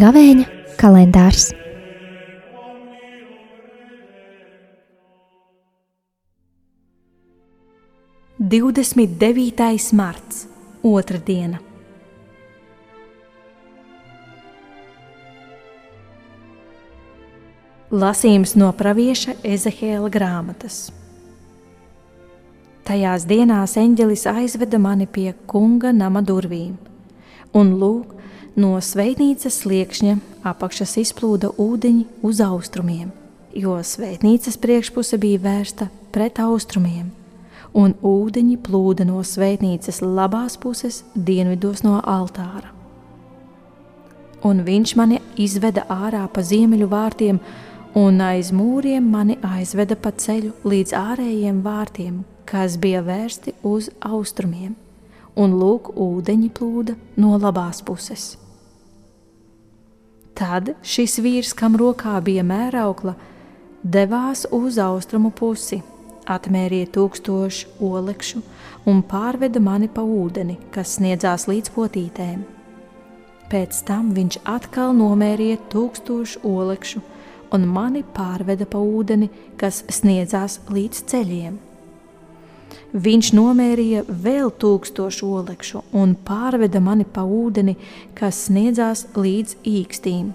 Gavēņa kalendārs. Divdesmit devītais marts, otra Lasījums no pravieša Ezehēla grāmatas. Tajās dienās eņģelis aizveda mani pie kunga nama durvīm, un lūk, no svētnīcas sliekšņa apakšas izplūda ūdeņi uz austrumiem, jo svētnīcas priekšpuse bija vērsta pret austrumiem, un ūdeņi plūda no svētnīcas labās puses dienvidos no altāra. Un viņš mani izveda ārā pa ziemeļu vārtiem, un aiz mūriem mani aizveda pa ceļu līdz ārējiem vārtiem, kas bija vērsti uz austrumiem, un lūk, ūdeņi plūda no labās puses. Tad šis vīrs, kam rokā bija mēraukla, devās uz austrumu pusi, atmērīja tūkstošu olekšu un pārveda mani pa ūdeni, kas sniedzās līdz potītēm. Pēc tam viņš atkal nomērīja tūkstošu olekšu un mani pārveda pa ūdeni, kas sniedzās līdz ceļiem. Viņš nomērīja vēl tūkstošu olekšu un pārveda mani pa ūdeni, kas sniedzās līdz īkstīm.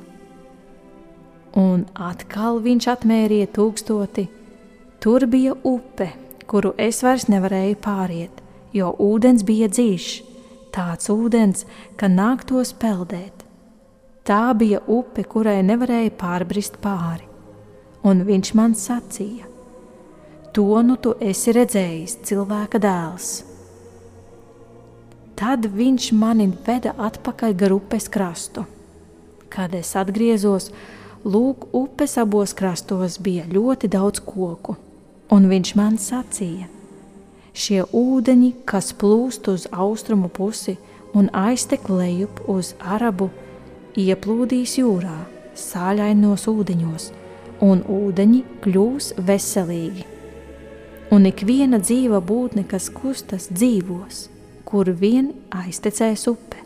Un atkal viņš atmērīja tūkstoti. Tur bija upe, kuru es vairs nevarēju pāriet, jo ūdens bija dziļš, tāds ūdens, ka nāktos peldēt. Tā bija upe, kurai nevarēja pārbrist pāri, un viņš man sacīja: To nu tu esi redzējis, cilvēka dēls. Tad viņš mani veda atpakaļ gar upes krastu. Kad es atgriezos, lūk, upes abos krastos bija ļoti daudz koku, un viņš man sacīja: Šie ūdeņi, kas plūst uz austrumu pusi un aiztek lejup uz arabu pusi, ieplūdīs jūrā, sāļainos ūdeņos, un ūdeņi kļūs veselīgi. Un ik viena dzīva būtne, kas kustas, dzīvos, kur vien aiztecēs upe.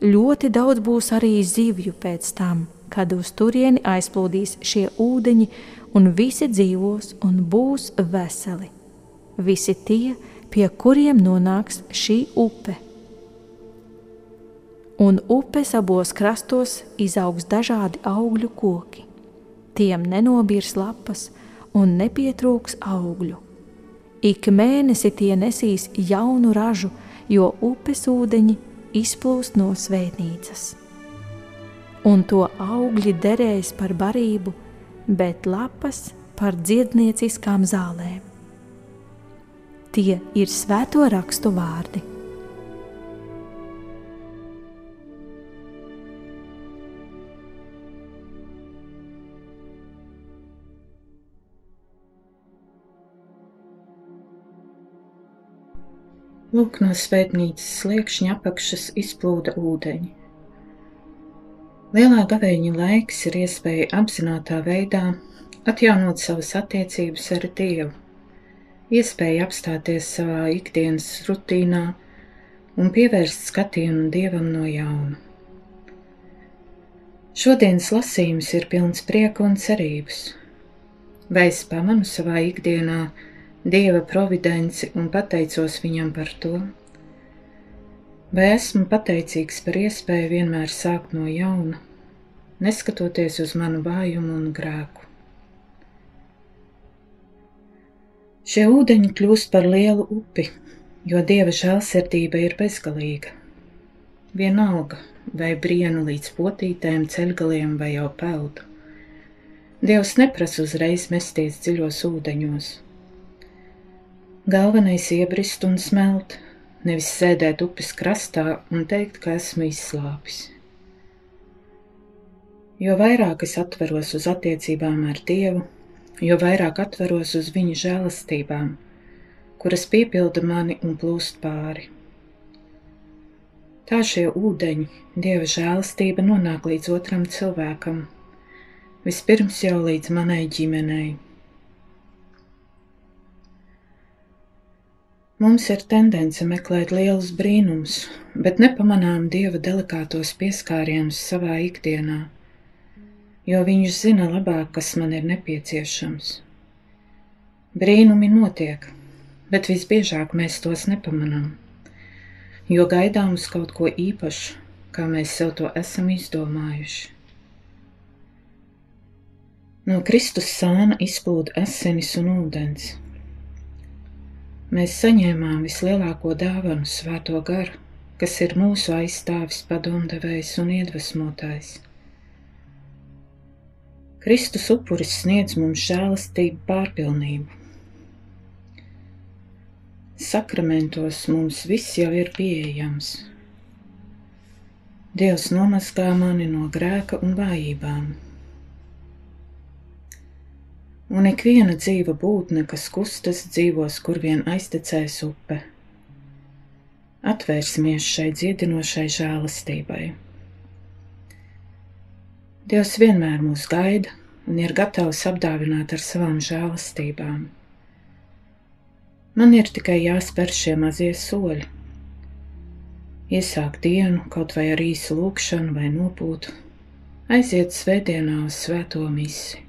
Ļoti daudz būs arī zivju pēc tam, kad uz turieni aizplūdīs šie ūdeņi, un visi dzīvos un būs veseli. Visi tie, pie kuriem nonāks šī upe un upes abos krastos izaugs dažādi augļu koki. Tiem nenobirs lapas un nepietrūks augļu. Ik mēnesi tie nesīs jaunu ražu, jo upes ūdeņi izplūst no svētnīcas. Un to augļi derēs par barību, bet lapas par dziednieciskām zālēm. Tie ir svēto rakstu vārdi. Lūk, no svētnīcas sliekšņa apakšas izplūda ūdeņi. Lielā gavēņa laiks ir iespēja apzinātā veidā atjaunot savas attiecības ar Dievu, iespēja apstāties savā ikdienas rutīnā un pievērst skatienu Dievam no jauna. Šodienas lasījums ir pilns prieka un cerības. Vai es pamanu savā ikdienā, Dieva providenci un pateicos viņam par to? Vai esmu pateicīgs par iespēju vienmēr sākt no jauna, neskatoties uz manu vājumu un grēku? Šie ūdeņi kļūst par lielu upi, jo Dieva žēlsirdība ir bezgalīga. Vienalga, vai brienu līdz potītēm, ceļgaliem vai jau peldu. Dievs neprasa uzreiz mesties dziļos ūdeņos Galvenais iebrist un smelt, nevis sēdēt upes krastā un teikt, ka esmu izslāpis. Jo vairāk es atveros uz attiecībām ar Dievu, jo vairāk atveros uz Viņa žēlastībām, kuras piepilda mani un plūst pāri. Tā šie ūdeņi, Dieva žēlastība nonāk līdz otram cilvēkam, vispirms jau līdz manai ģimenei. Mums ir tendence meklēt lielus brīnumus, bet nepamanām dieva delikātos pieskārienus savā ikdienā, jo viņš zina labāk, kas man ir nepieciešams. Brīnumi notiek, bet visbiežāk mēs tos nepamanām, jo gaidām uz kaut ko īpašu, kā mēs sev to esam izdomājuši. No Kristus sāna izplūda asinis un ūdens. Mēs saņēmām vislielāko dāvanu svēto garu, kas ir mūsu aizstāvis, padomdevējs un iedvesmotājs. Kristus upuris sniedz mums žēlastību pārpilnību. Sakramentos mums viss jau ir pieejams. Dievs nomazgā mani no grēka un vājībām un ikviena dzīva būtne, kas kustas, dzīvos, kur vien aiztecēs upe. Atvērsimies šai dziedinošai žēlastībai. Dievs vienmēr mūs gaida un ir gatavs apdāvināt ar savām žēlastībām. Man ir tikai jāspēr šie mazie soļi. Iesākt dienu kaut vai ar īsu lūkšanu vai nopūtu, aiziet svētdienā uz svēto misiju.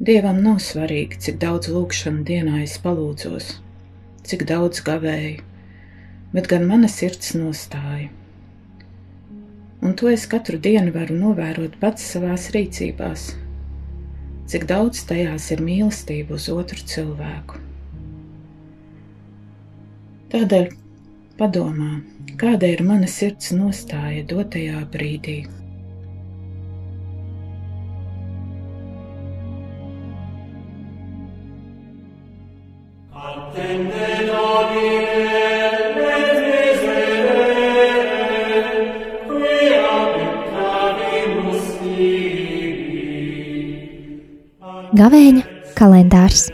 Dievam nav svarīgi, cik daudz lūkšanu dienā es palūdzos, cik daudz gavēju, bet gan mana sirds nostāja. Un to es katru dienu varu novērot pats savās rīcībās, cik daudz tajās ir mīlestība uz otru cilvēku. Tādēļ padomā, kāda ir mana sirds nostāja dotajā brīdī. Gavēņa kalendārs.